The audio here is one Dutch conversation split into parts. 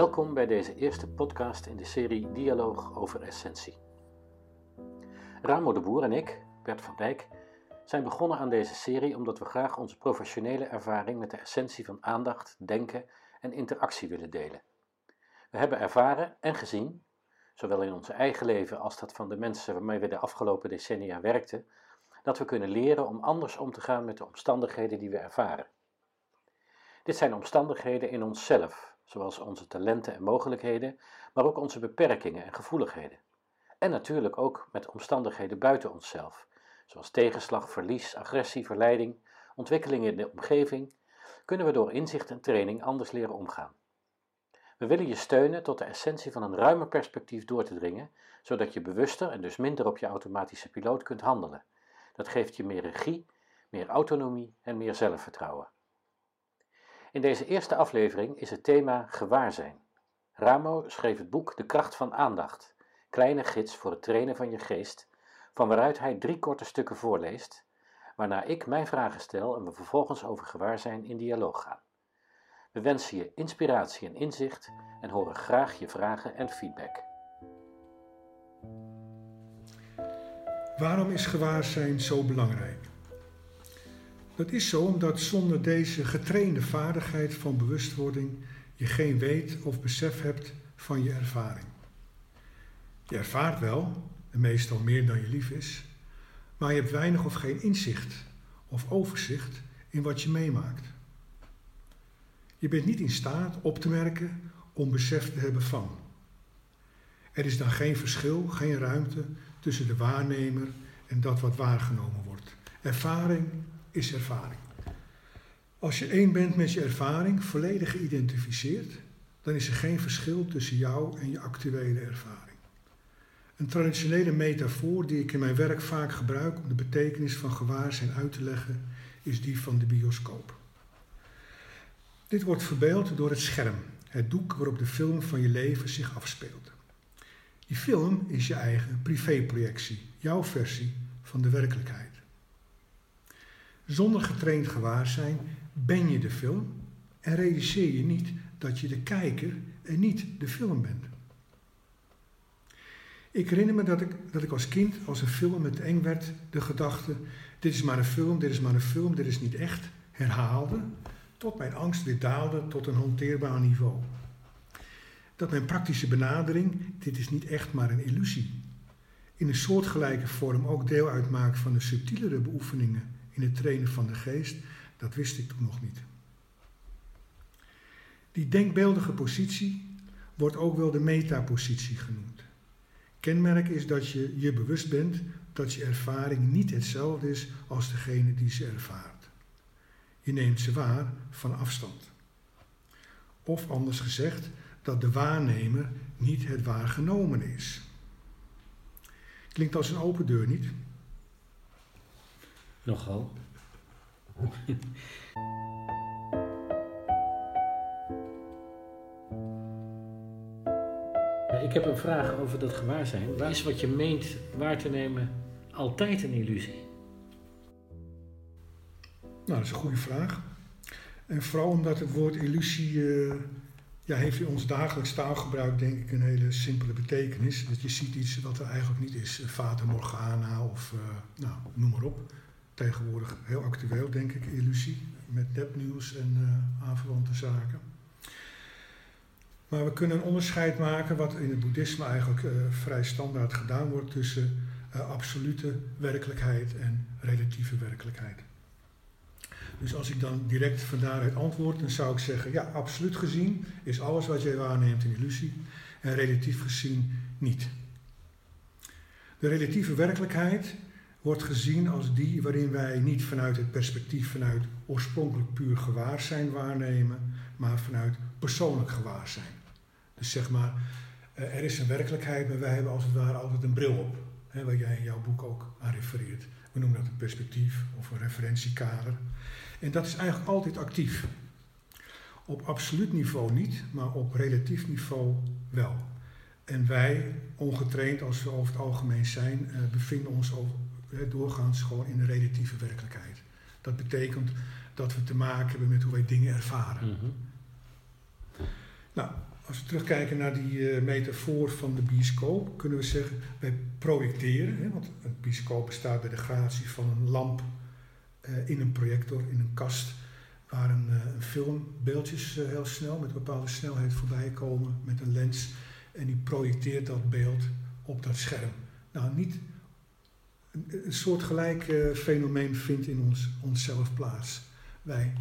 Welkom bij deze eerste podcast in de serie Dialoog over Essentie. Ramo de Boer en ik, Bert van Dijk, zijn begonnen aan deze serie omdat we graag onze professionele ervaring met de essentie van aandacht, denken en interactie willen delen. We hebben ervaren en gezien, zowel in onze eigen leven als dat van de mensen waarmee we de afgelopen decennia werkten, dat we kunnen leren om anders om te gaan met de omstandigheden die we ervaren. Dit zijn omstandigheden in onszelf, zoals onze talenten en mogelijkheden, maar ook onze beperkingen en gevoeligheden. En natuurlijk ook met omstandigheden buiten onszelf, zoals tegenslag, verlies, agressie, verleiding, ontwikkelingen in de omgeving, kunnen we door inzicht en training anders leren omgaan. We willen je steunen tot de essentie van een ruimer perspectief door te dringen, zodat je bewuster en dus minder op je automatische piloot kunt handelen. Dat geeft je meer regie, meer autonomie en meer zelfvertrouwen. In deze eerste aflevering is het thema gewaarzijn. Ramo schreef het boek De kracht van aandacht, kleine gids voor het trainen van je geest, van waaruit hij drie korte stukken voorleest, waarna ik mijn vragen stel en we vervolgens over gewaarzijn in dialoog gaan. We wensen je inspiratie en inzicht en horen graag je vragen en feedback. Waarom is gewaarzijn zo belangrijk? Dat is zo omdat zonder deze getrainde vaardigheid van bewustwording je geen weet of besef hebt van je ervaring. Je ervaart wel, en meestal meer dan je lief is, maar je hebt weinig of geen inzicht of overzicht in wat je meemaakt. Je bent niet in staat op te merken om besef te hebben van. Er is dan geen verschil, geen ruimte tussen de waarnemer en dat wat waargenomen wordt. Ervaring is ervaring. Als je één bent met je ervaring, volledig geïdentificeerd, dan is er geen verschil tussen jou en je actuele ervaring. Een traditionele metafoor die ik in mijn werk vaak gebruik om de betekenis van gewaarzijn uit te leggen, is die van de bioscoop. Dit wordt verbeeld door het scherm, het doek waarop de film van je leven zich afspeelt. Die film is je eigen privéprojectie, jouw versie van de werkelijkheid. Zonder getraind gewaarzijn ben je de film en realiseer je niet dat je de kijker en niet de film bent. Ik herinner me dat ik, dat ik als kind, als een film met eng werd, de gedachte: dit is maar een film, dit is maar een film, dit is niet echt, herhaalde, tot mijn angst weer daalde tot een hanteerbaar niveau. Dat mijn praktische benadering, dit is niet echt maar een illusie, in een soortgelijke vorm ook deel uitmaakt van de subtielere beoefeningen in het trainen van de geest, dat wist ik toen nog niet. Die denkbeeldige positie wordt ook wel de metapositie genoemd. Kenmerk is dat je je bewust bent dat je ervaring niet hetzelfde is als degene die ze ervaart. Je neemt ze waar van afstand. Of anders gezegd, dat de waarnemer niet het waargenomen is. Klinkt als een open deur, niet? Nogal. Ik heb een vraag over dat gewaarzijn. Waar is wat je meent waar te nemen altijd een illusie? Nou, dat is een goede vraag. En vooral omdat het woord illusie uh, ja, heeft in ons dagelijks taalgebruik denk ik een hele simpele betekenis. Dat je ziet iets wat er eigenlijk niet is. Fata Morgana of uh, nou, noem maar op tegenwoordig heel actueel, denk ik, illusie. Met nepnieuws en uh, aanverwante zaken. Maar we kunnen een onderscheid maken, wat in het boeddhisme eigenlijk uh, vrij standaard gedaan wordt, tussen uh, absolute werkelijkheid en relatieve werkelijkheid. Dus als ik dan direct van daaruit antwoord, dan zou ik zeggen, ja, absoluut gezien is alles wat jij waarneemt een illusie en relatief gezien niet. De relatieve werkelijkheid wordt gezien als die waarin wij niet vanuit het perspectief vanuit oorspronkelijk puur gewaarzijn waarnemen, maar vanuit persoonlijk gewaarzijn. Dus zeg maar, eh, er is een werkelijkheid, maar wij hebben als het ware altijd een bril op, hè, waar jij in jouw boek ook aan refereert. We noemen dat een perspectief of een referentiekader. En dat is eigenlijk altijd actief. Op absoluut niveau niet, maar op relatief niveau wel. En wij, ongetraind als we over het algemeen zijn, eh, bevinden ons doorgaans gewoon in de relatieve werkelijkheid. Dat betekent dat we te maken hebben met hoe wij dingen ervaren. Mhm. Nou, als we terugkijken naar die uh, metafoor van de bioscoop, kunnen we zeggen, wij projecteren, hè, want een bioscoop bestaat bij de gratie van een lamp uh, in een projector, in een kast, waar een, uh, een film beeldjes heel snel met een bepaalde snelheid voorbij komen met een lens en die projecteert dat beeld op dat scherm. Nou, niet een, een soortgelijk fenomeen vindt in ons, onszelf plaats. Wij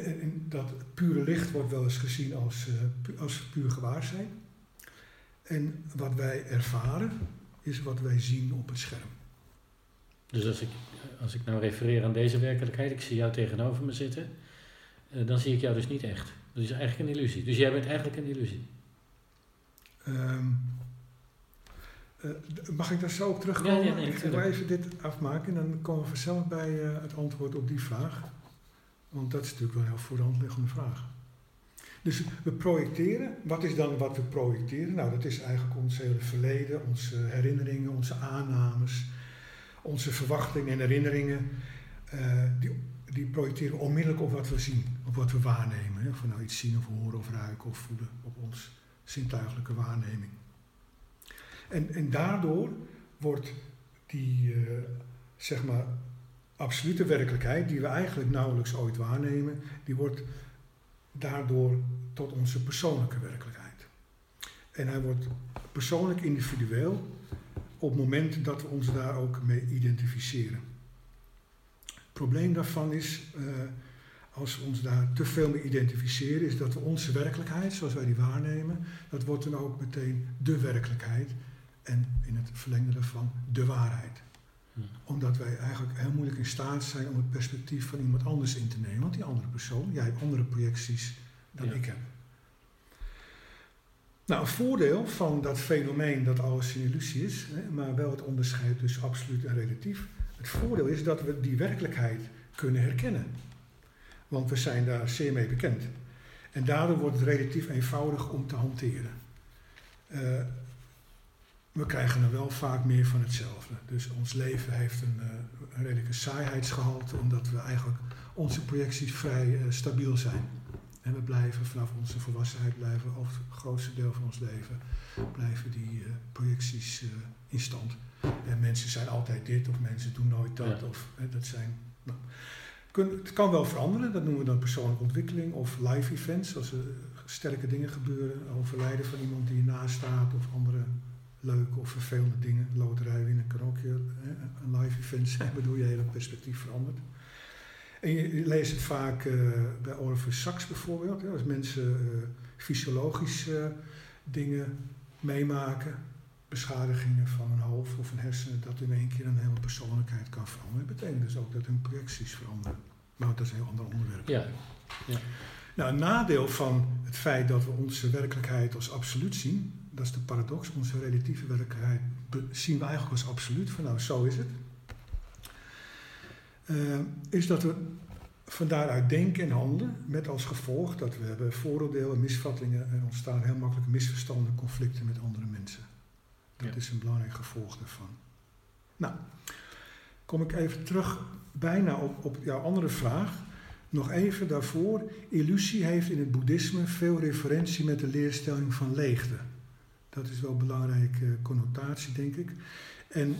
en, dat pure licht wordt wel eens gezien als, uh, als puur gewaarzijn. En wat wij ervaren is wat wij zien op het scherm. Dus als ik, als ik nou refereer aan deze werkelijkheid, ik zie jou tegenover me zitten, uh, dan zie ik jou dus niet echt. Dat is eigenlijk een illusie. Dus jij bent eigenlijk een illusie. Um, uh, mag ik daar zo op terugkomen? Ja, nee, ik ga even dit afmaken en dan komen we vanzelf bij het antwoord op die vraag. Want dat is natuurlijk wel een heel voor de hand liggende vraag. Dus we projecteren. Wat is dan wat we projecteren? Nou, dat is eigenlijk ons hele verleden, onze herinneringen, onze aannames, onze verwachtingen en herinneringen. Uh, die, die projecteren onmiddellijk op wat we zien, op wat we waarnemen. Hè? Of we nou iets zien of horen of ruiken of voelen op ons zintuigelijke waarneming. En, en daardoor wordt die, uh, zeg maar, absolute werkelijkheid, die we eigenlijk nauwelijks ooit waarnemen, die wordt daardoor tot onze persoonlijke werkelijkheid. En hij wordt persoonlijk individueel op het moment dat we ons daar ook mee identificeren. Het probleem daarvan is, uh, als we ons daar te veel mee identificeren, is dat we onze werkelijkheid, zoals wij die waarnemen, dat wordt dan ook meteen de werkelijkheid en in het verlengde daarvan de waarheid omdat wij eigenlijk heel moeilijk in staat zijn om het perspectief van iemand anders in te nemen. Want die andere persoon, jij hebt andere projecties dan ik heb. Nou, een voordeel van dat fenomeen dat alles een illusie is, hè, maar wel het onderscheid tussen absoluut en relatief. Het voordeel is dat we die werkelijkheid kunnen herkennen. Want we zijn daar zeer mee bekend. En daardoor wordt het relatief eenvoudig om te hanteren. Uh, we krijgen dan wel vaak meer van hetzelfde. Dus ons leven heeft een, uh, een redelijke saaigheidsgehalte, omdat we eigenlijk onze projecties vrij uh, stabiel zijn. En we blijven vanaf onze volwassenheid blijven, of het grootste deel van ons leven, blijven die uh, projecties in stand. En mensen zijn altijd dit, of mensen doen nooit dat, ja. of dat zijn. Nou, kun, het kan wel veranderen, dat noemen we dan persoonlijke ontwikkeling of live events, als er sterke dingen gebeuren, overlijden van iemand die je naast staat of andere leuke of vervelende dingen. Loterij winnen kan ook je, een live event zijn, waardoor je hele perspectief verandert. En je, leest het vaak uh, bij Orpheus Sachs bijvoorbeeld, als mensen uh, fysiologische dingen meemaken, beschadigingen van een hoofd of een hersenen, dat in één keer een hele persoonlijkheid kan veranderen. Dat betekent dus ook dat hun projecties veranderen. Maar dat is een heel ander onderwerp. Ja. ja. Nou, een nadeel van het feit dat we onze werkelijkheid als absoluut zien, dat is de paradox, onze relatieve werkelijkheid zien we eigenlijk als absoluut, van nou zo is het. Uh, is dat we van daaruit denken en handelen met als gevolg dat we hebben vooroordelen, misvattingen en ontstaan heel makkelijk misverstanden, conflicten met andere mensen. Dat ja. is een belangrijk gevolg daarvan. Nou, kom ik even terug bijna op, op jouw andere vraag. Nog even daarvoor, illusie heeft in het boeddhisme veel referentie met de leerstelling van leegte. Dat is wel een belangrijke connotatie, denk ik. En,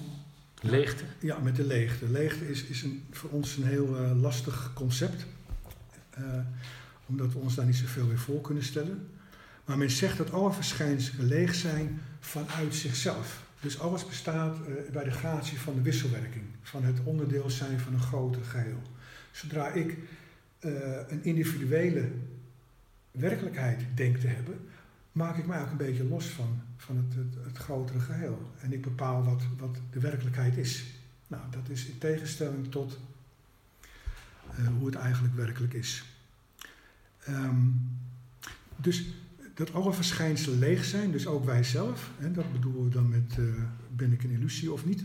leegte? Ja, met de leegte. Leegte is, is een, voor ons een heel uh, lastig concept, uh, omdat we ons daar niet zoveel weer voor kunnen stellen. Maar men zegt dat alle verschijnselen leeg zijn vanuit zichzelf. Dus alles bestaat uh, bij de gratie van de wisselwerking, van het onderdeel zijn van een groter geheel. Zodra ik een individuele werkelijkheid denk te hebben, maak ik mij ook een beetje los van, van het, het, het, grotere geheel. En ik bepaal wat, wat de werkelijkheid is. Nou, dat is in tegenstelling tot uh, hoe het eigenlijk werkelijk is. Um, dus dat alle verschijnselen leeg zijn, dus ook wij zelf, en dat bedoelen we dan met uh, ben ik een illusie of niet.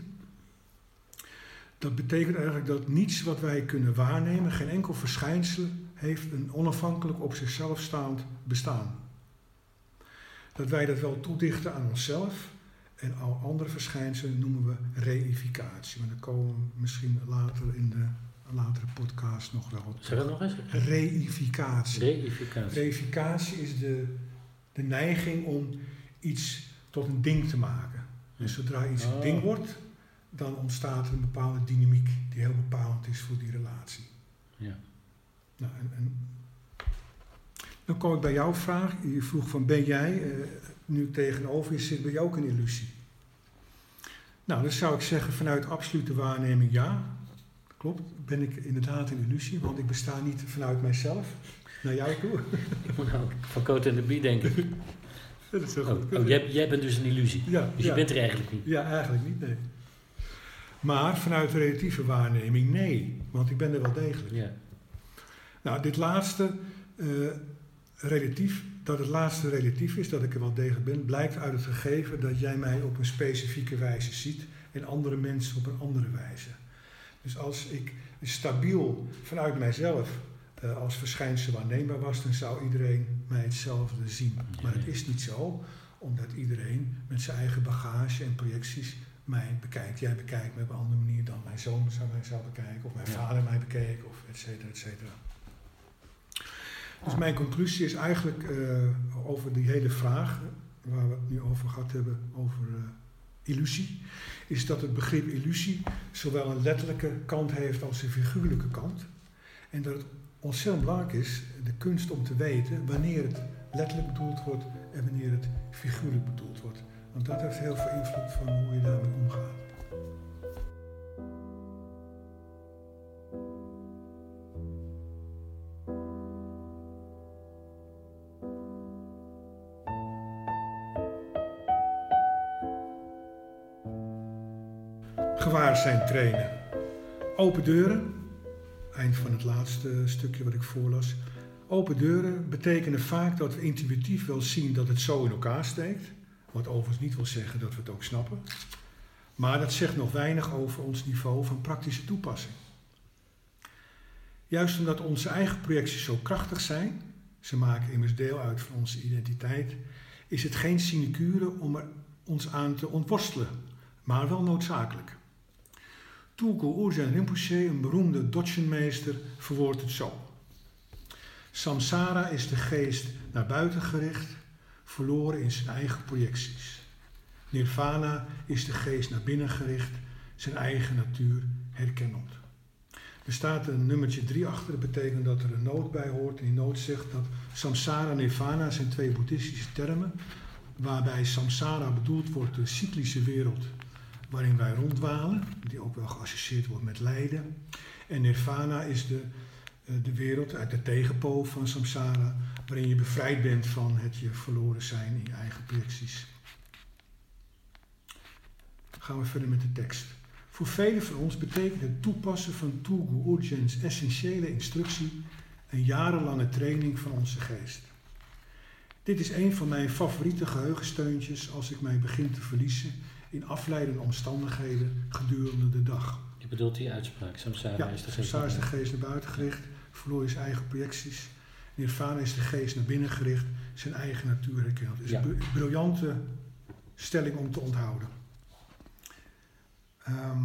Dat betekent eigenlijk dat niets wat wij kunnen waarnemen, geen enkel verschijnsel, heeft een onafhankelijk op zichzelf staand bestaan dat wij dat wel toedichten aan onszelf. En al andere verschijnselen noemen we reificatie. Maar daar komen we misschien later in de latere podcast nog wel op. Zeg dat nog eens? Reificatie. Reificatie. Reificatie is de, de neiging om iets tot een ding te maken. Dus zodra iets een Oh. ding wordt, dan ontstaat er een bepaalde dynamiek die heel bepalend is voor die relatie. Ja. Nou, en, en dan kom ik bij jouw vraag. Je vroeg van ben jij, eh, nu ik tegenover je zit, ben jij ook een illusie? Nou, dan zou ik zeggen vanuit absolute waarneming ja. Klopt, ben ik inderdaad een illusie, want ik besta niet vanuit mijzelf naar jou toe. Ik moet nou van Coat en de Bie denken. Dat is heel Oh, goed. oh, jij, jij bent dus een illusie. ja, Dus ja. je bent er eigenlijk niet. Ja, eigenlijk niet, nee. Maar vanuit relatieve waarneming, nee. Want ik ben er wel degelijk. Ja. Nou, dit laatste, eh, relatief, dat het laatste relatief is, dat ik er wel degelijk ben, blijkt uit het gegeven dat jij mij op een specifieke wijze ziet en andere mensen op een andere wijze. Dus als ik stabiel vanuit mijzelf eh, als verschijnsel waarneembaar was, dan zou iedereen mij hetzelfde zien. Maar het is niet zo, omdat iedereen met zijn eigen bagage en projecties mij bekijkt. Jij bekijkt me op een andere manier dan mijn zoon zou mij zou bekijken, of mijn Ja. vader mij bekeek, of et cetera, et cetera. Dus mijn conclusie is eigenlijk eh, over die hele vraag, waar we het nu over gehad hebben, over eh, illusie, is dat het begrip illusie zowel een letterlijke kant heeft als een figuurlijke kant. En dat het ontzettend belangrijk is, de kunst om te weten wanneer het letterlijk bedoeld wordt en wanneer het figuurlijk bedoeld wordt. Want dat heeft heel veel invloed van hoe je daarmee omgaat. Trainen. Open deuren, eind van het laatste stukje wat ik voorlas. Open deuren betekenen vaak dat we intuïtief wel zien dat het zo in elkaar steekt. Wat overigens niet wil zeggen dat we het ook snappen. Maar dat zegt nog weinig over ons niveau van praktische toepassing. Juist omdat onze eigen projecties zo krachtig zijn, ze maken immers deel uit van onze identiteit, is het geen sinecure om er ons aan te ontworstelen, maar wel noodzakelijk. Tulku Urgyen Rinpoche, een beroemde Dodgenmeester, verwoordt het zo. Samsara is de geest naar buiten gericht, verloren in zijn eigen projecties. Nirvana is de geest naar binnen gericht, zijn eigen natuur herkennend. Er staat een nummertje 3 achter, dat betekent dat er een noot bij hoort. En die noot zegt dat samsara en nirvana zijn twee boeddhistische termen, waarbij samsara bedoeld wordt de cyclische wereld waarin wij ronddwalen, die ook wel geassocieerd wordt met lijden. En nirvana is de, eh, de wereld uit de tegenpool van samsara, waarin je bevrijd bent van het je verloren zijn in je eigen projecties. Gaan we verder met de tekst. Voor velen van ons betekent het toepassen van Tulgu Urgen's essentiële instructie een jarenlange training van onze geest. Dit is een van mijn favoriete geheugensteuntjes als ik mij begin te verliezen in afleidende omstandigheden gedurende de dag. Je bedoelt die uitspraak. Samsara Ja, is de geest. Samsara is de geest naar buiten gericht, verloor zijn eigen projecties. Nirvana is de geest naar binnen gericht, zijn eigen natuur herkend. Het is Ja. een br- briljante stelling om te onthouden. Ehm,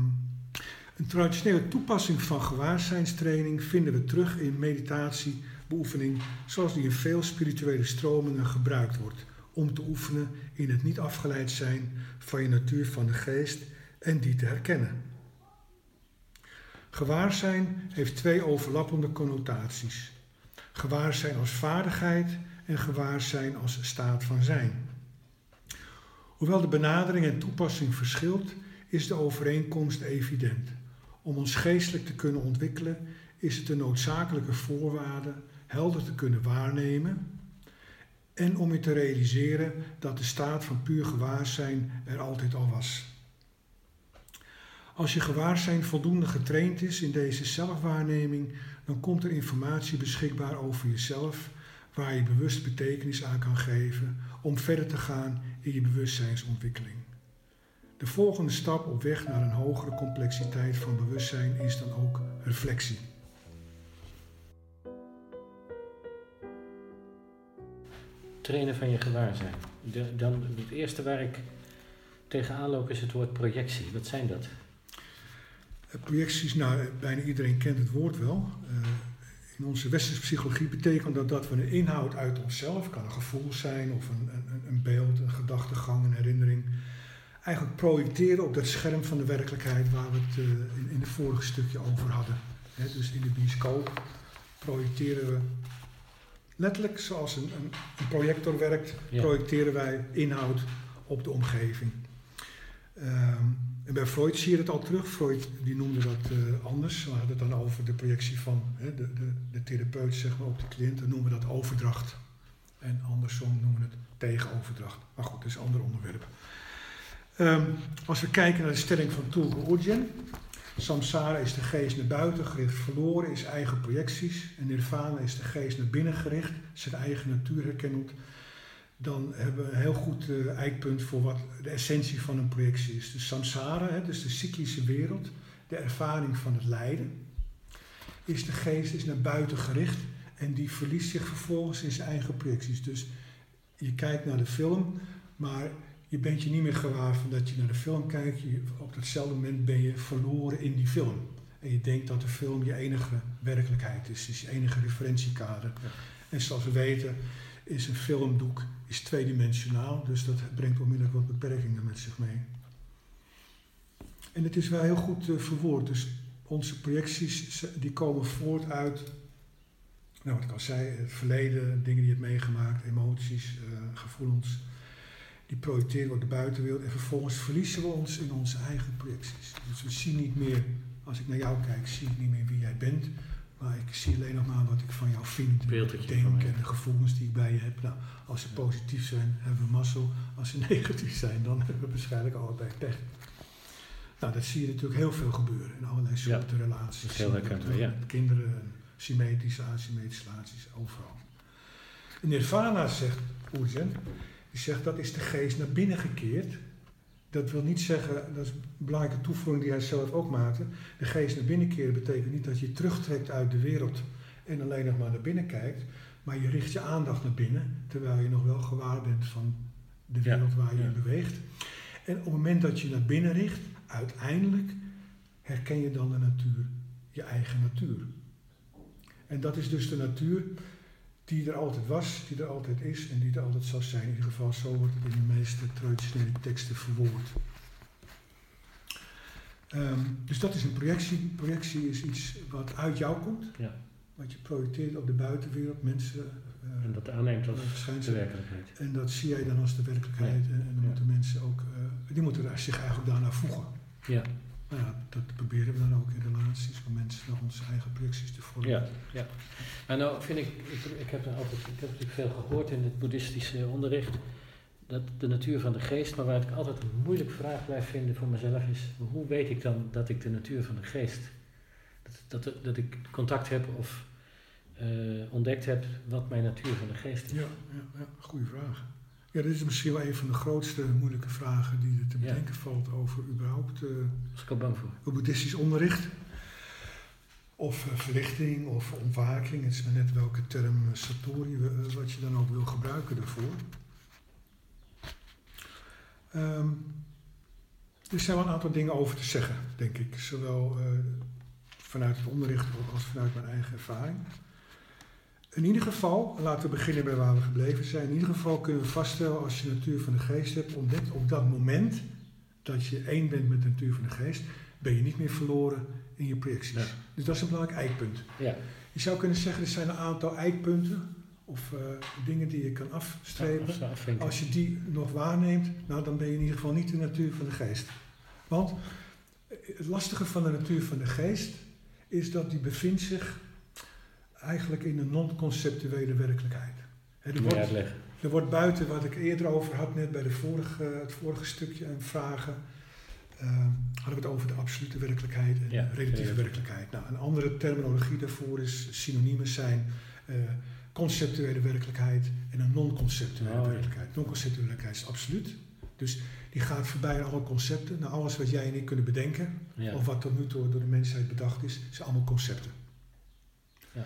een traditionele toepassing van gewaarzinstraining vinden we terug in meditatiebeoefening, zoals die in veel spirituele stromingen gebruikt wordt, om te oefenen in het niet afgeleid zijn van je natuur van de geest en die te herkennen. Gewaarzijn heeft twee overlappende connotaties. Gewaarzijn als vaardigheid en gewaarzijn als staat van zijn. Hoewel de benadering en toepassing verschilt, is de overeenkomst evident. Om ons geestelijk te kunnen ontwikkelen, is het een noodzakelijke voorwaarde helder te kunnen waarnemen en om je te realiseren dat de staat van puur gewaarzijn er altijd al was. Als je gewaarzijn voldoende getraind is in deze zelfwaarneming, dan komt er informatie beschikbaar over jezelf waar je bewust betekenis aan kan geven om verder te gaan in je bewustzijnsontwikkeling. De volgende stap op weg naar een hogere complexiteit van bewustzijn is dan ook reflectie. Trainen van je gewaarzijn. De, dan, het eerste waar ik tegenaan loop is het woord projectie. Wat zijn dat? Eh, Projecties, nou, bijna iedereen kent het woord wel. Eh, in onze westerse psychologie betekent dat dat we een inhoud uit onszelf, kan een gevoel zijn of een, een, een beeld, een gedachtegang, een herinnering, eigenlijk projecteren op dat scherm van de werkelijkheid waar we het in, in het vorige stukje over hadden. dus in de bioscoop projecteren we letterlijk zoals een, een, een projector werkt, projecteren wij inhoud op de omgeving. Um, en bij Freud zie je het al terug. Freud die noemde dat uh, anders. We hadden het dan over de projectie van hè, de, de, de therapeut zeg maar, op de cliënt. Dan noemen we dat overdracht. En andersom noemen we het tegenoverdracht. Maar goed, dat is een ander onderwerp. Um, als we kijken naar de stelling van Tulku Urgen. Samsara is de geest naar buiten gericht, verloren is eigen projecties. En nirvana is de geest naar binnen gericht, zijn eigen natuur herkennend dan hebben we een heel goed uh, eikpunt voor wat de essentie van een projectie is. Dus samsara, hè, dus de cyclische wereld, de ervaring van het lijden, is de geest is naar buiten gericht en die verliest zich vervolgens in zijn eigen projecties. Dus je kijkt naar de film, maar je bent je niet meer gewaar van dat je naar de film kijkt. Je, op datzelfde moment ben je verloren in die film. En je denkt dat de film je enige werkelijkheid is, is je enige referentiekader. En zoals we weten is een filmdoek is tweedimensionaal, dus dat brengt onmiddellijk wat beperkingen met zich mee. En het is wel heel goed uh, verwoord, dus onze projecties die komen voort uit, nou wat ik al zei, het verleden, dingen die je hebt meegemaakt, emoties, uh, gevoelens, die projecteren we op de buitenwereld en vervolgens verliezen we ons in onze eigen projecties. Dus we zien niet meer, als ik naar jou kijk, zie ik niet meer wie jij bent, maar ik zie alleen nog maar wat ik van jou vind, ik denk en de gevoelens die ik bij je heb. Nou, als ze positief zijn, hebben we mazzel. Als ze negatief zijn, dan hebben we waarschijnlijk allebei pech. Nou, dat zie je natuurlijk heel veel gebeuren in allerlei soorten ja, relaties. Heel herkenbaar, ja. Kinderen, symmetrische, asymmetrische relaties, overal. Nirvana zegt Oerzen, die zegt dat is de geest naar binnen gekeerd dat wil niet zeggen, dat is een belangrijke toevoeging die hij zelf ook maakte. De geest naar binnen keren betekent niet dat je terugtrekt uit de wereld en alleen nog maar naar binnen kijkt, maar je richt je aandacht naar binnen, terwijl je nog wel gewaar bent van de wereld waar je in beweegt. En op het moment dat je naar binnen richt, uiteindelijk herken je dan de natuur, je eigen natuur. En dat is dus de natuur die er altijd was, die er altijd is en die er altijd zal zijn. In ieder geval, zo wordt het in de meeste traditionele teksten verwoord. Um, dus dat is een projectie. Projectie is iets wat uit jou komt, ja. wat je projecteert op de buitenwereld, mensen. Uh, en dat aanneemt als de werkelijkheid. En dat zie jij dan als de werkelijkheid. En, en dan moeten mensen ook, uh, die moeten zich eigenlijk daarnaar voegen. Ja. Nou ja, dat proberen we dan ook in relaties van mensen naar onze eigen projecties te vormen. Ja, ja. En nou vind ik, ik, ik heb altijd, ik heb natuurlijk veel gehoord in het boeddhistische onderricht, dat de natuur van de geest, maar waar ik altijd een moeilijke vraag blijf vinden voor mezelf is, hoe weet ik dan dat ik de natuur van de geest, dat, dat, dat ik contact heb of uh, ontdekt heb wat mijn natuur van de geest is? Ja, ja, ja goede vraag. Ja, dit is misschien wel een van de grootste moeilijke vragen die er te bedenken valt over überhaupt uh, ik al bang voor. boeddhistisch onderricht. Of uh, verlichting of ontwaking. Het is maar net welke term uh, satori wat je dan ook wil gebruiken daarvoor. Um, er zijn wel een aantal dingen over te zeggen, denk ik. Zowel vanuit het onderricht als vanuit mijn eigen ervaring. In ieder geval, laten we beginnen bij waar we gebleven zijn. In ieder geval kunnen we vaststellen als je de natuur van de geest hebt ontdekt, op dat moment dat je één bent met de natuur van de geest, ben je niet meer verloren in je projecties. Dus dat is een belangrijk eikpunt. Ja. Je zou kunnen zeggen, er zijn een aantal eikpunten of uh, dingen die je kan afstrepen. Als je die nog waarneemt, nou, dan ben je in ieder geval niet de natuur van de geest. Want eh, het lastige van de natuur van de geest is dat die bevindt zich eigenlijk in een non-conceptuele werkelijkheid. er, wordt, er wordt buiten wat ik eerder over had, net bij de vorige, het vorige stukje en vragen, uh, hadden we het over de absolute werkelijkheid en de relatieve werkelijkheid. Nou, een andere terminologie daarvoor is synoniemen zijn uh, conceptuele werkelijkheid en een non-conceptuele oh, werkelijkheid. Non-conceptuele werkelijkheid is absoluut. Dus die gaat voorbij aan alle concepten. Nou, alles wat jij en ik kunnen bedenken, of wat tot nu toe door de mensheid bedacht is, zijn allemaal concepten. Ja.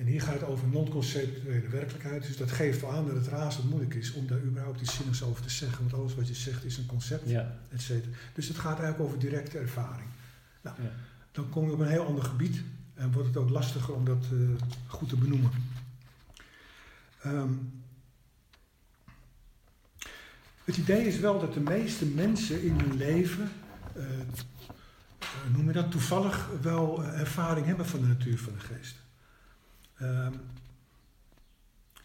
En hier gaat het over non-conceptuele werkelijkheid. Dus dat geeft wel aan dat het razend moeilijk is om daar überhaupt iets zinnigs over te zeggen. Want alles wat je zegt is een concept, ja. et Dus het gaat eigenlijk over directe ervaring. Nou, Dan kom je op een heel ander gebied. En wordt het ook lastiger om dat uh, goed te benoemen. Um, het idee is wel dat de meeste mensen in hun leven, uh, noem je dat, toevallig wel ervaring hebben van de natuur van de geest. Um,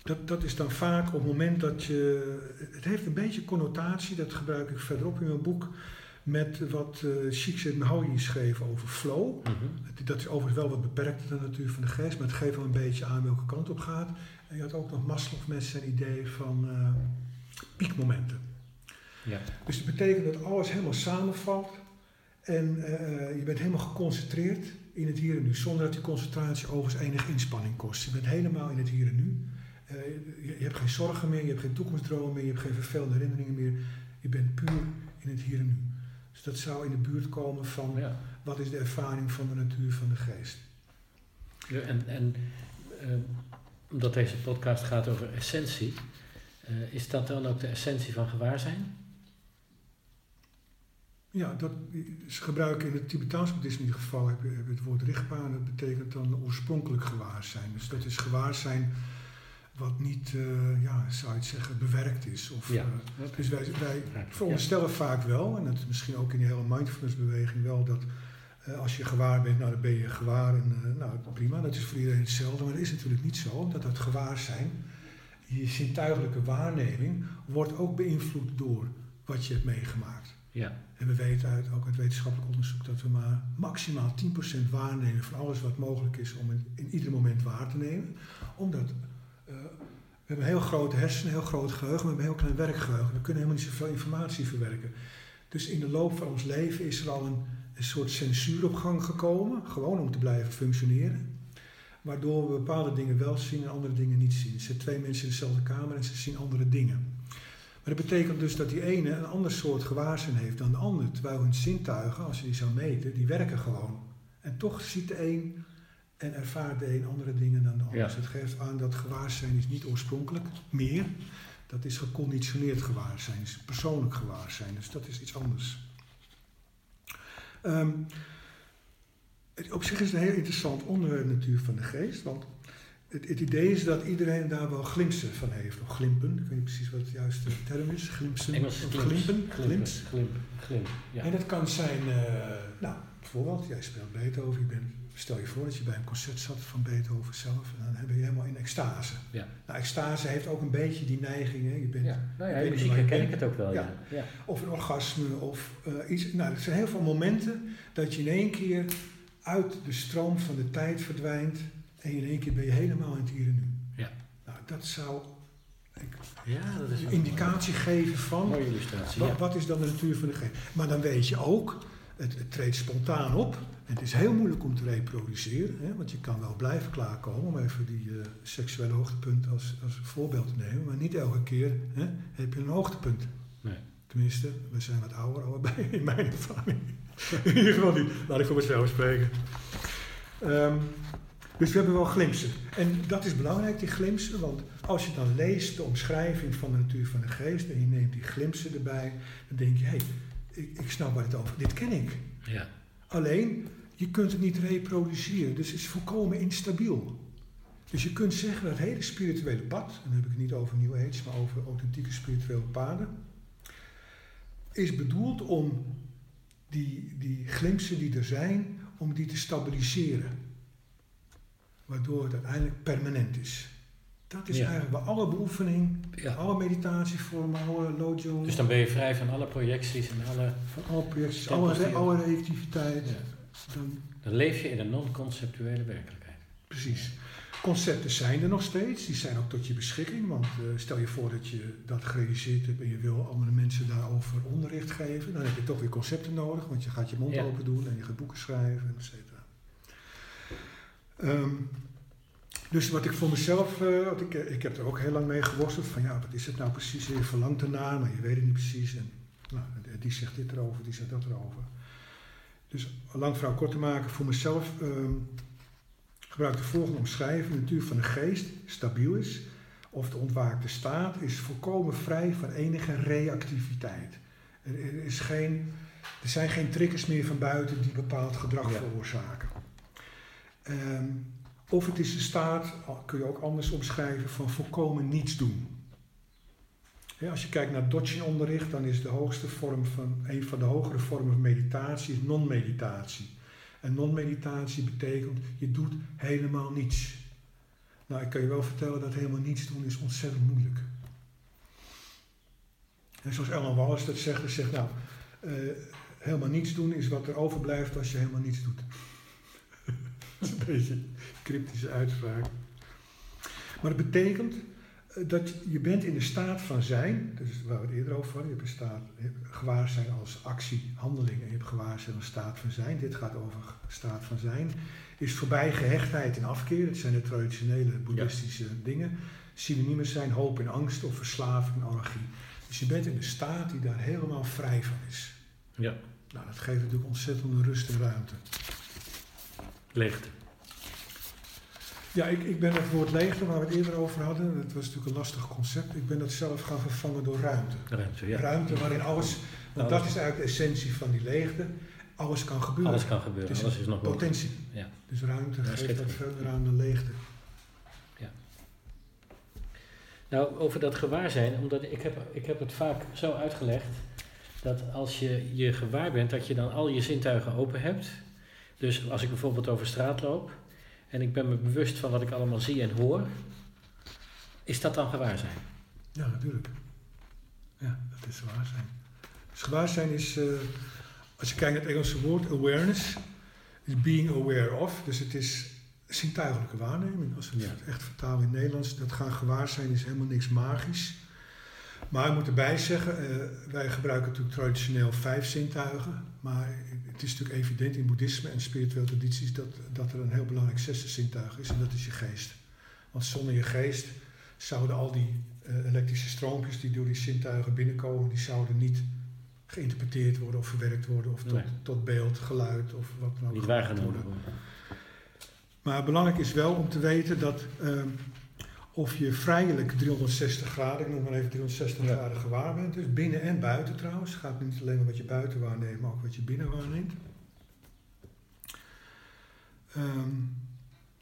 dat, dat is dan vaak op het moment dat je. Het heeft een beetje connotatie, dat gebruik ik verderop in mijn boek. Met wat uh, Csikszentmihalyi schreef over flow. Mhm. Dat is overigens wel wat beperkter dan de natuur van de geest, maar het geeft wel een beetje aan welke kant op gaat. En je had ook nog Maslow met zijn idee van uh, piekmomenten. Ja. Dus dat betekent dat alles helemaal samenvalt en uh, je bent helemaal geconcentreerd in het hier en nu, zonder dat die concentratie overigens enige inspanning kost. Je bent helemaal in het hier en nu. Uh, je, je, hebt geen zorgen meer, je hebt geen toekomstdromen meer, je hebt geen vervelende herinneringen meer. Je bent puur in het hier en nu. Dus dat zou in de buurt komen van ja. wat is de ervaring van de natuur van de geest. Ja, en en uh, omdat deze podcast gaat over essentie, uh, is dat dan ook de essentie van gewaarzijn? Ja, dat, ze gebruiken in het Tibetaans boeddhisme in ieder geval heb het woord richtbaar en dat betekent dan oorspronkelijk gewaarzijn. Dus dat is gewaarzijn wat niet, uh, ja, zou je het zeggen, bewerkt is. Of, ja. Uh, dus wij, wij veronderstellen ja. vaak wel, en dat is misschien ook in die hele mindfulness-beweging wel, dat uh, als je gewaar bent, nou dan ben je gewaar en nou prima, dat is voor iedereen hetzelfde. Maar dat is natuurlijk niet zo, dat dat gewaar zijn, je zintuigelijke waarneming, wordt ook beïnvloed door wat je hebt meegemaakt. Ja. En we weten uit, ook uit wetenschappelijk onderzoek dat we maar maximaal 10% waarnemen van alles wat mogelijk is om in, in ieder moment waar te nemen. Omdat uh, we hebben een heel grote hersenen, een heel groot geheugen, we hebben een heel klein werkgeheugen. We kunnen helemaal niet zoveel informatie verwerken. Dus in de loop van ons leven is er al een, een soort censuur op gang gekomen, gewoon om te blijven functioneren. Waardoor we bepaalde dingen wel zien en andere dingen niet zien. Er zitten twee mensen in dezelfde kamer en ze zien andere dingen. Maar dat betekent dus dat die ene een ander soort gewaarzijn heeft dan de ander. Terwijl hun zintuigen, als je die zou meten, die werken gewoon. En toch ziet de een en ervaart de een andere dingen dan de ander. Ja. Dus het geeft aan dat gewaarzijn is niet oorspronkelijk meer. Dat is geconditioneerd gewaarzijn, is persoonlijk gewaarzijn. Dus dat is iets anders. Um, op zich is het een heel interessant onderwerp natuur van de geest. Want het, het, idee is dat iedereen daar wel glimpsen van heeft. Of glimpen, ik weet niet precies wat het juiste term is. Glimpsen Engels, of glimpen. Glimps. Glimp, glimp, ja. En dat kan zijn, uh, nou, bijvoorbeeld, jij speelt Beethoven. Je bent, stel je voor dat je bij een concert zat van Beethoven zelf. En dan ben je helemaal in extase. Ja. Nou, extase heeft ook een beetje die neiging. Hè. Je bent, ja. Nou ja, in muziek herken ik het ook wel, ja. ja. Of een orgasme, of uh, iets. Nou, er zijn heel veel momenten dat je in één keer uit de stroom van de tijd verdwijnt en in één keer ben je helemaal in het hier en nu. Ja. Nou, dat zou ik, ja, dat is een indicatie geven van Mooie illustratie, wat, wat, is dan de natuur van de geest. Maar dan weet je ook, het, het treedt spontaan op. Het is heel moeilijk om te reproduceren, hè, want je kan wel blijven klaarkomen, om even die uh, seksuele hoogtepunt als, als voorbeeld te nemen. Maar niet elke keer hè, heb je een hoogtepunt. Nee. Tenminste, we zijn wat ouder allebei in mijn ervaring. in ieder geval niet. Laat ik voor mezelf spreken. Um, dus we hebben wel glimsen. En dat is belangrijk, die glimsen, want als je dan leest de omschrijving van de natuur van de geest en je neemt die glimsen erbij, dan denk je, hé, hey, ik, ik snap waar het over dit ken ik. Ja. Alleen, je kunt het niet reproduceren, dus het is volkomen instabiel. Dus je kunt zeggen dat het hele spirituele pad, en dan heb ik het niet over New Age, maar over authentieke spirituele paden, is bedoeld om die, die glimpsen die er zijn, om die te stabiliseren waardoor het uiteindelijk permanent is. Dat is eigenlijk bij alle beoefening, alle meditatievormen, alle lojo. Dus dan ben je vrij van alle projecties en alle. Van alle projecties, alle, alle reactiviteit. Dan, dan leef je in een non-conceptuele werkelijkheid. Precies. Concepten zijn er nog steeds, die zijn ook tot je beschikking. Want uh, stel je voor dat je dat gerealiseerd hebt en je wil andere mensen daarover onderricht geven. Dan heb je toch weer concepten nodig, want je gaat je mond open doen en je gaat boeken schrijven, et cetera. Um, dus wat ik voor mezelf, uh, ik, ik heb er ook heel lang mee geworsteld, van ja, wat is het nou precies, je verlangt ernaar, maar je weet het niet precies. En nou, die zegt dit erover, die zegt dat erover. Dus lang verhaal kort te maken, voor mezelf um, gebruik de volgende omschrijving. De natuur van de geest stabiel is, of de ontwaakte staat is volkomen vrij van enige reactiviteit. Er, is geen, er zijn geen triggers meer van buiten die bepaald gedrag veroorzaken. Ehm, of het is de staat, kun je ook anders omschrijven, van volkomen niets doen. Als je kijkt naar Dodshin-onderricht, dan is de hoogste vorm van, een van de hogere vormen van meditatie, non-meditatie. En non-meditatie betekent, je doet helemaal niets. Nou, ik kan je wel vertellen dat helemaal niets doen is ontzettend moeilijk. En zoals Ellen Wallace dat zegt, zegt nou, uh, helemaal niets doen is wat er overblijft als je helemaal niets doet. dat is een beetje een cryptische uitspraak. Maar het betekent eh, dat je bent in de staat van zijn, dus waar we het eerder over hadden, je hebt, staat, je hebt gewaarzijn als actie, handeling, en je hebt gewaarzijn als staat van zijn. Dit gaat over staat van zijn. Is voorbij gehechtheid en afkeer, dat zijn de traditionele boeddhistische dingen. Synoniemen zijn hoop en angst of verslaving en anarchie. Dus je bent in de staat die daar helemaal vrij van is. Ja. Nou, dat geeft natuurlijk ontzettende rust en ruimte. Leegte. Ja, ik, ik ben het woord leegte, waar we het eerder over hadden, dat was natuurlijk een lastig concept. Ik ben dat zelf gaan vervangen door ruimte. Ruimte, ja. Ruimte waarin alles, want dat is eigenlijk de essentie van die leegte. Alles kan gebeuren. Alles kan gebeuren, alles is nog potentie. Ja. Dus ruimte Ja, geeft schitterend. verder aan de leegte. Nou, over dat gewaarzijn, omdat ik heb, ik heb het vaak zo uitgelegd dat als je je gewaar bent, dat je dan al je zintuigen open hebt. Dus als ik bijvoorbeeld over straat loop en ik ben me bewust van wat ik allemaal zie en hoor, is dat dan gewaarzijn? Ja, natuurlijk. Ja, dat is gewaarzijn. Dus gewaarzijn is, eh, als je kijkt naar het Engelse woord, awareness, is being aware of. Dus het is zintuigelijke waarneming. Als we het echt vertalen in het Nederlands, dat gaan gewaarzijn is helemaal niks magisch. Maar ik moet erbij zeggen, eh, wij gebruiken natuurlijk traditioneel vijf zintuigen. Maar het is natuurlijk evident in boeddhisme en spirituele tradities dat, dat er een heel belangrijk zesde zintuig is en dat is je geest. Want zonder je geest zouden al die eh, elektrische stroompjes die door die zintuigen binnenkomen, die zouden niet geïnterpreteerd worden of verwerkt worden of tot, Nee. tot beeld, geluid of wat dan ook Niet waargenomen worden. worden. Maar belangrijk is wel om te weten dat ehm, of je vrijelijk 360 graden, ik noem maar even 360 Ja. graden gewaar bent, dus binnen en buiten trouwens. Het gaat niet alleen maar wat je buiten waarneemt, maar ook wat je binnen waarneemt. Ehm,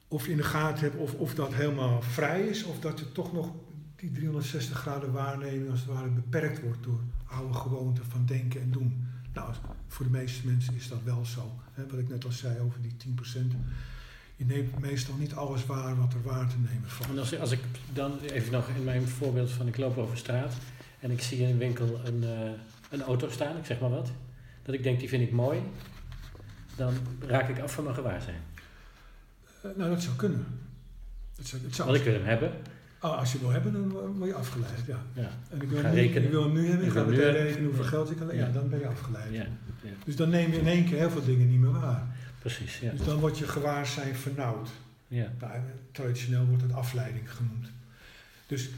of je in de gaten hebt of, of dat helemaal vrij is, of dat je toch nog die 360 graden waarneming als het ware beperkt wordt door oude gewoonten van denken en doen. Nou, voor de meeste mensen is dat wel zo. Hè, wat ik net al zei over die 10%. Je neemt meestal niet alles waar wat er waar te nemen valt. En als, als ik dan even nog in mijn voorbeeld van ik loop over straat en ik zie in een winkel een, eh, een auto staan, ik zeg maar wat, dat ik denk die vind ik mooi, dan raak ik af van mijn gewaarzijn. Eh, nou, dat zou kunnen. Dat zou, het zou, Want ik wil hem hebben. Ah, als je wil hebben, dan word je afgeleid. Ja. Ja. En ik wil, hem nu, rekenen. ik wil hem nu hebben, ik ga meteen rekenen hoeveel Ja. geld ik kan. Ja, Ja. dan ben je afgeleid. Ja, Dus dan neem je in één keer heel veel dingen niet meer waar. Precies. Ja. Dus dan wordt je gewaarzijn vernauwd. Ja. Nou, traditioneel wordt het afleiding genoemd. Dus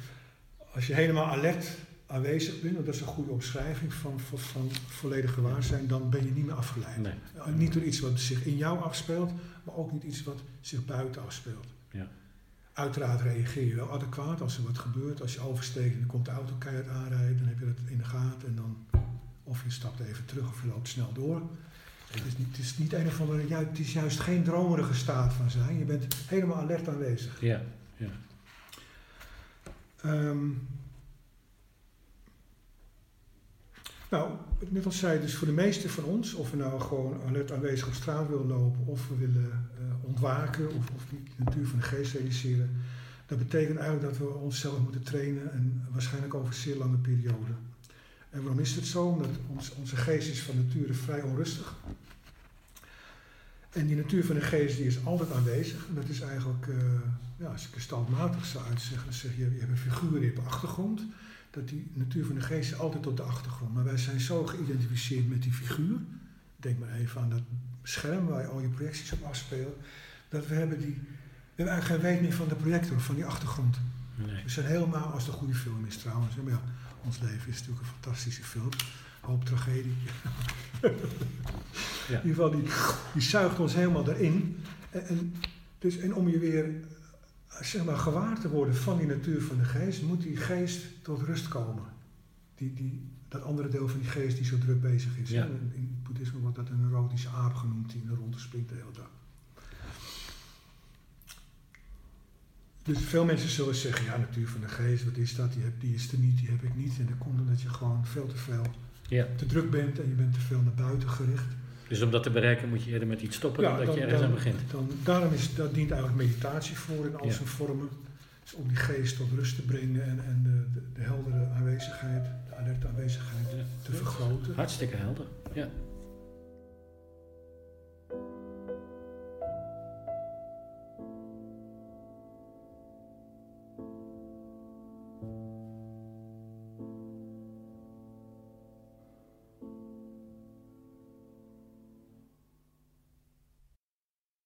als je helemaal alert aanwezig bent, want dat is een goede omschrijving van, van, van volledig gewaarzijn, dan ben je niet meer afgeleid. Nee. Uh, Niet door iets wat zich in jou afspeelt, maar ook niet iets wat zich buiten afspeelt. Ja. Uiteraard reageer je wel adequaat als er wat gebeurt. Als je oversteekt en er komt de auto keihard aanrijden, dan heb je dat in de gaten en dan of je stapt even terug of je loopt snel door. Het is niet, het is niet een of andere, ju- het is juist geen dromerige staat van zijn. Je bent helemaal alert aanwezig. Ja. ja. Ehm, nou, net al zei, dus voor de meeste van ons, of we nou gewoon alert aanwezig op straat willen lopen, of we willen eh, ontwaken, of, of die natuur van de geest realiseren, dat betekent eigenlijk dat we onszelf moeten trainen en waarschijnlijk over een zeer lange periode. En waarom is het zo? Omdat ons, onze geest is van nature vrij onrustig. En die natuur van de geest die is altijd aanwezig. En dat is eigenlijk, eh, ja, als ik het stelmatig zou uitzeggen, dan zeg je, je hebt een figuur in de achtergrond. Dat die natuur van de geest is altijd op de achtergrond. Maar wij zijn zo geïdentificeerd met die figuur. Denk maar even aan dat scherm waar je al je projecties op afspelen. Dat we hebben die, we hebben eigenlijk geen weet meer van de projector, van die achtergrond. Nee. We zijn helemaal, als een goede film is trouwens. Maar ja, ons leven is natuurlijk een fantastische film. Hoop tragedie. Ja. In ieder geval, die, die zuigt ons helemaal erin. En, en, dus, en om je weer eh, zeg maar, gewaar te worden van die natuur van de geest, moet die geest tot rust komen. Die, die, dat andere deel van die geest die zo druk bezig is. Ja. In, in het boeddhisme wordt dat een neurotische aap genoemd die in de ronde springt de hele dag. Dus veel mensen zullen zeggen, ja, natuur van de geest, wat is dat? Die, heb, die is er niet, die heb ik niet. En dat komt omdat je gewoon veel te veel Ja. te druk bent en je bent te veel naar buiten gericht. Dus om dat te bereiken moet je eerder met iets stoppen dan dat je ergens aan begint. Dan, daarom is, dat dient eigenlijk meditatie voor in al Ja. zijn vormen. Dus om die geest tot rust te brengen en, en de, de, de heldere aanwezigheid, de alerte aanwezigheid te vergroten. Hartstikke helder. Ja.